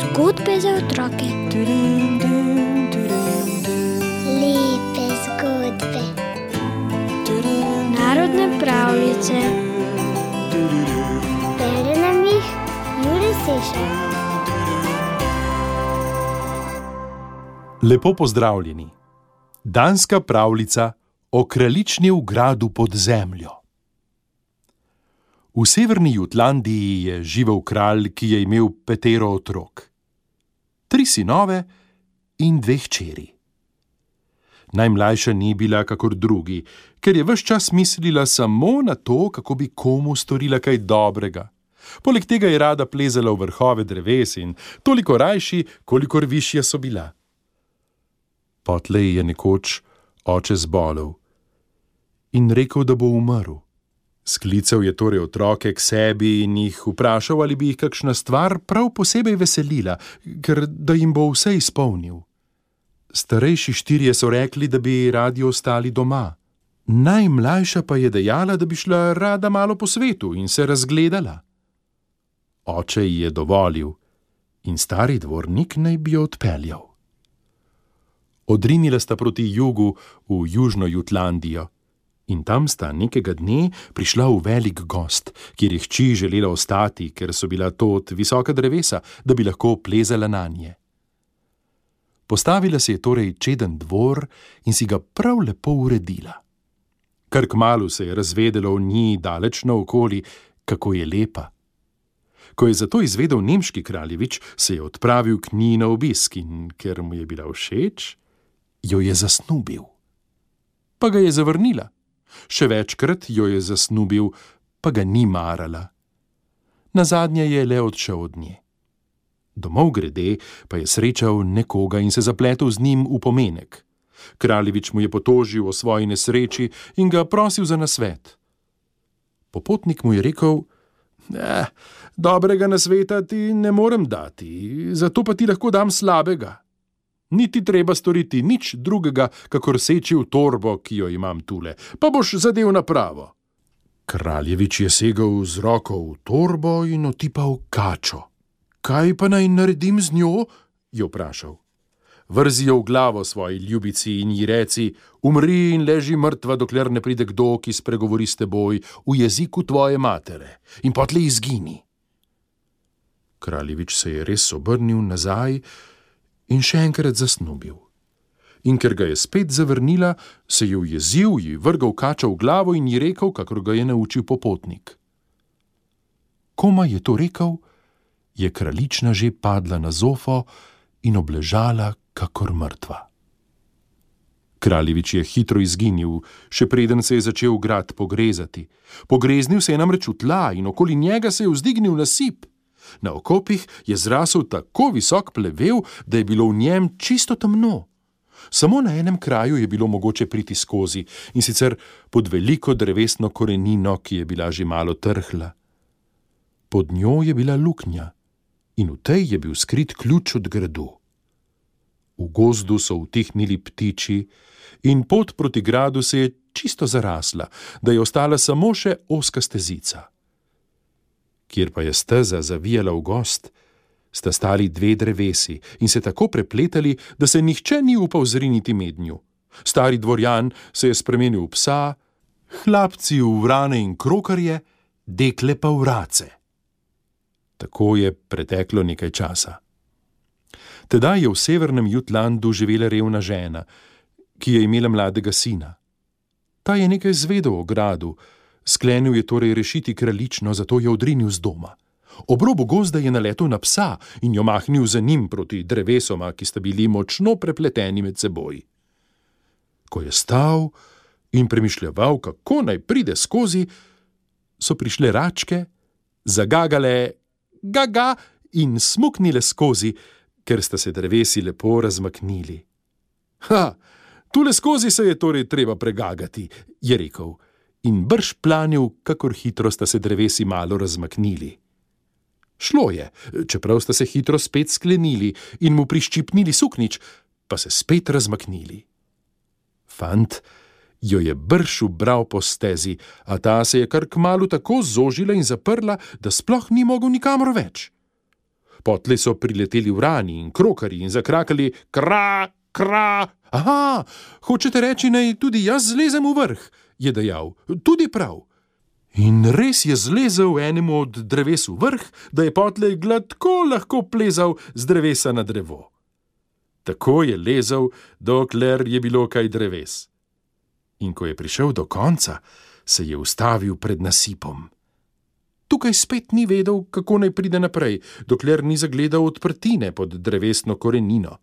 Zgodbe za otroke. Lepe zgodbe. Narodne pravljice. Bere nam jih Juri Sešer. Lepo pozdravljeni. Danska pravljica o kraljični v gradu pod zemljo. V severni Jutlandiji je živel kralj, ki je imel petero otrok. Tri sinove in dve hčeri. Najmlajša ni bila kakor drugi, ker je vse čas mislila samo na to, kako bi komu storila kaj dobrega. Poleg tega je rada plezala v vrhove dreves in toliko rajši, kolikor višje so bila. Potlej je nekoč oče zbolel in rekel, da bo umrl. Sklical je torej otroke k sebi in jih vprašal, ali bi jih kakšna stvar prav posebej veselila, ker da jim bo vse izpolnil. Starejši štirje so rekli, da bi radi ostali doma. Najmlajša pa je dejala, da bi šla rada malo po svetu in se razgledala. Oče ji je dovolil in stari dvornik naj bi jo odpeljal. Odrinila sta proti jugu v Južno Jutlandijo. In tam sta nekega dne prišla v velik gost, kjer je hči želela ostati, ker so bila tot visoka drevesa, da bi lahko plezala na nje. Postavila se je torej čeden dvor in si ga prav lepo uredila. Kar kmalu se je razvedelo v njej daleč naokoli, kako je lepa. Ko je zato izvedel nemški kraljevič, se je odpravil k njej na obisk in ker mu je bila všeč, jo je zasnubil. Pa ga je zavrnila. Še večkrat jo je zasnubil, pa ga ni marala. Na zadnje je le odšel od nje. Domov grede pa je srečal nekoga in se zapletel z njim v pomenek. Kraljevič mu je potožil o svoji nesreči in ga prosil za nasvet. Popotnik mu je rekel: eh, Dobrega nasveta ti ne morem dati, zato pa ti lahko dam slabega. Niti treba storiti nič drugega, kakor seči v torbo, ki jo imam tule, pa boš zadev na pravo. Kraljevič je segel z roko v torbo in otipal kačo. Kaj pa naj naredim z njo? je vprašal. Vrzi jo v glavo svoji ljubici in ji reci: Umri in leži mrtva, dokler ne pride kdo, ki spregovori s teboj v jeziku tvoje matere in potlej izgini. Kraljevič se je res obrnil nazaj in še enkrat zasnubil. In ker ga je spet zavrnila, se je ujezil, ji vrgal kača v glavo in ji rekel, kakor ga je naučil popotnik. Koma je to rekel, je kraljična že padla na zofo in obležala, kakor mrtva. Kraljevič je hitro izginil, še preden se je začel grad pogrezati. Pogreznil se je namreč v tla in okoli njega se je vzdignil nasip. Na okopih je zrasel tako visok plevel, da je bilo v njem čisto temno. Samo na enem kraju je bilo mogoče priti skozi in sicer pod veliko drevesno korenino, ki je bila že malo trhla. Pod njo je bila luknja in v tej je bil skrit ključ od gradu. V gozdu so utihnili ptiči in pot proti gradu se je čisto zarasla, da je ostala samo še oska stezica kjer pa je steza zavijala v gost, sta stali dve drevesi in se tako prepletali, da se nihče ni upal zriniti med njo. Stari dvorjan se je spremenil v psa, hlapci v vrane in krokarje, dekle pa v race. Tako je preteklo nekaj časa. Tedaj je v severnem Jutlandu živela revna žena, ki je imela mladega sina. Ta je nekaj zvedel o gradu, Sklenil je torej rešiti kraljično, zato je odrinil z doma. Ob robu gozda je naletel na psa in jo mahnil za njim proti drevesoma, ki sta bili močno prepleteni med seboj. Ko je stal in premišljal, kako naj pride skozi, so prišle račke, zagagale, gaga in smuknile skozi, ker sta se drevesi lepo razmaknili. Ha, tule skozi se je torej treba pregagati, je rekel in brž planil, kakor hitro sta se drevesi malo razmaknili. Šlo je, čeprav sta se hitro spet sklenili in mu priščipnili suknič, pa se spet razmaknili. Fant jo je brž ubral po stezi, a ta se je kar kmalu tako zožila in zaprla, da sploh ni mogel nikamor več. Potle so prileteli vrani in krokari in zakrakali: Kra, kra! Aha, hočete reči, naj tudi jaz zlezem v vrh, je dejal, tudi prav. In res je zlezel enemu od dreves v vrh, da je potle gladko lahko plezal z drevesa na drevo. Tako je lezel, dokler je bilo kaj dreves. In ko je prišel do konca, se je ustavil pred nasipom. Tukaj spet ni vedel, kako naj pride naprej, dokler ni zagledal odprtine pod drevesno korenino.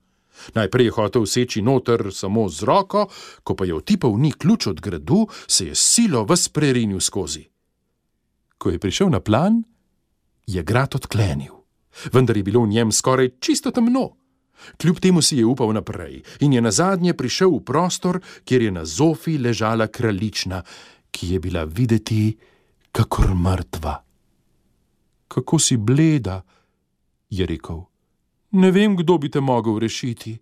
Najprej je hotel seči noter samo z roko, ko pa je otipal ni ključ od gradu, se je silo vas prerinil skozi. Ko je prišel na plan, je grad odklenil, vendar je bilo v njem skoraj čisto temno. Kljub temu si je upal naprej in je na zadnje prišel v prostor, kjer je na zofi ležala kraljična, ki je bila videti kakor mrtva. Kako si bleda, je rekel. Ne vem, kdo bi te mogel rešiti.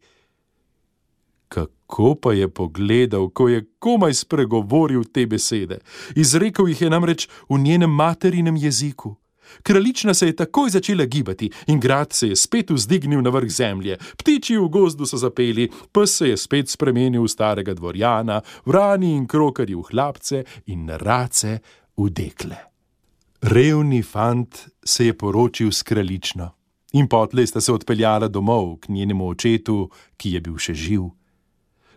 Kako pa je pogledal, ko je komaj spregovoril te besede. Izrekel jih je namreč v njenem materinem jeziku. Kraljična se je takoj začela gibati in grad se je spet vzdignil na vrh zemlje. Ptiči v gozdu so zapeli, pes se je spet spremenil v starega dvorjana, vrani in krokari v hlapce in race v dekle. Revni fant se je poročil s kraljično in potlej sta se odpeljala domov k njenemu očetu, ki je bil še živ.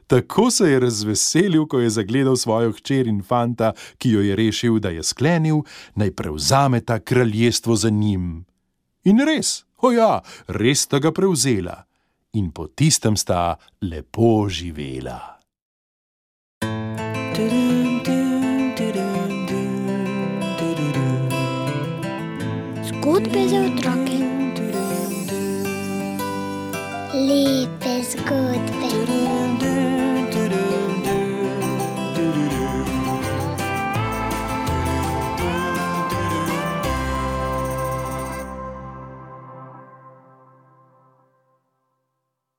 Tako se je razveselil, ko je zagledal svojo hčer in fanta, ki jo je rešil, da je sklenil, naj prevzame ta kraljestvo za njim. In res, oja, res sta ga prevzela in po tistem sta lepo živela. Zgodbe za otroke. Lepe zgodbe.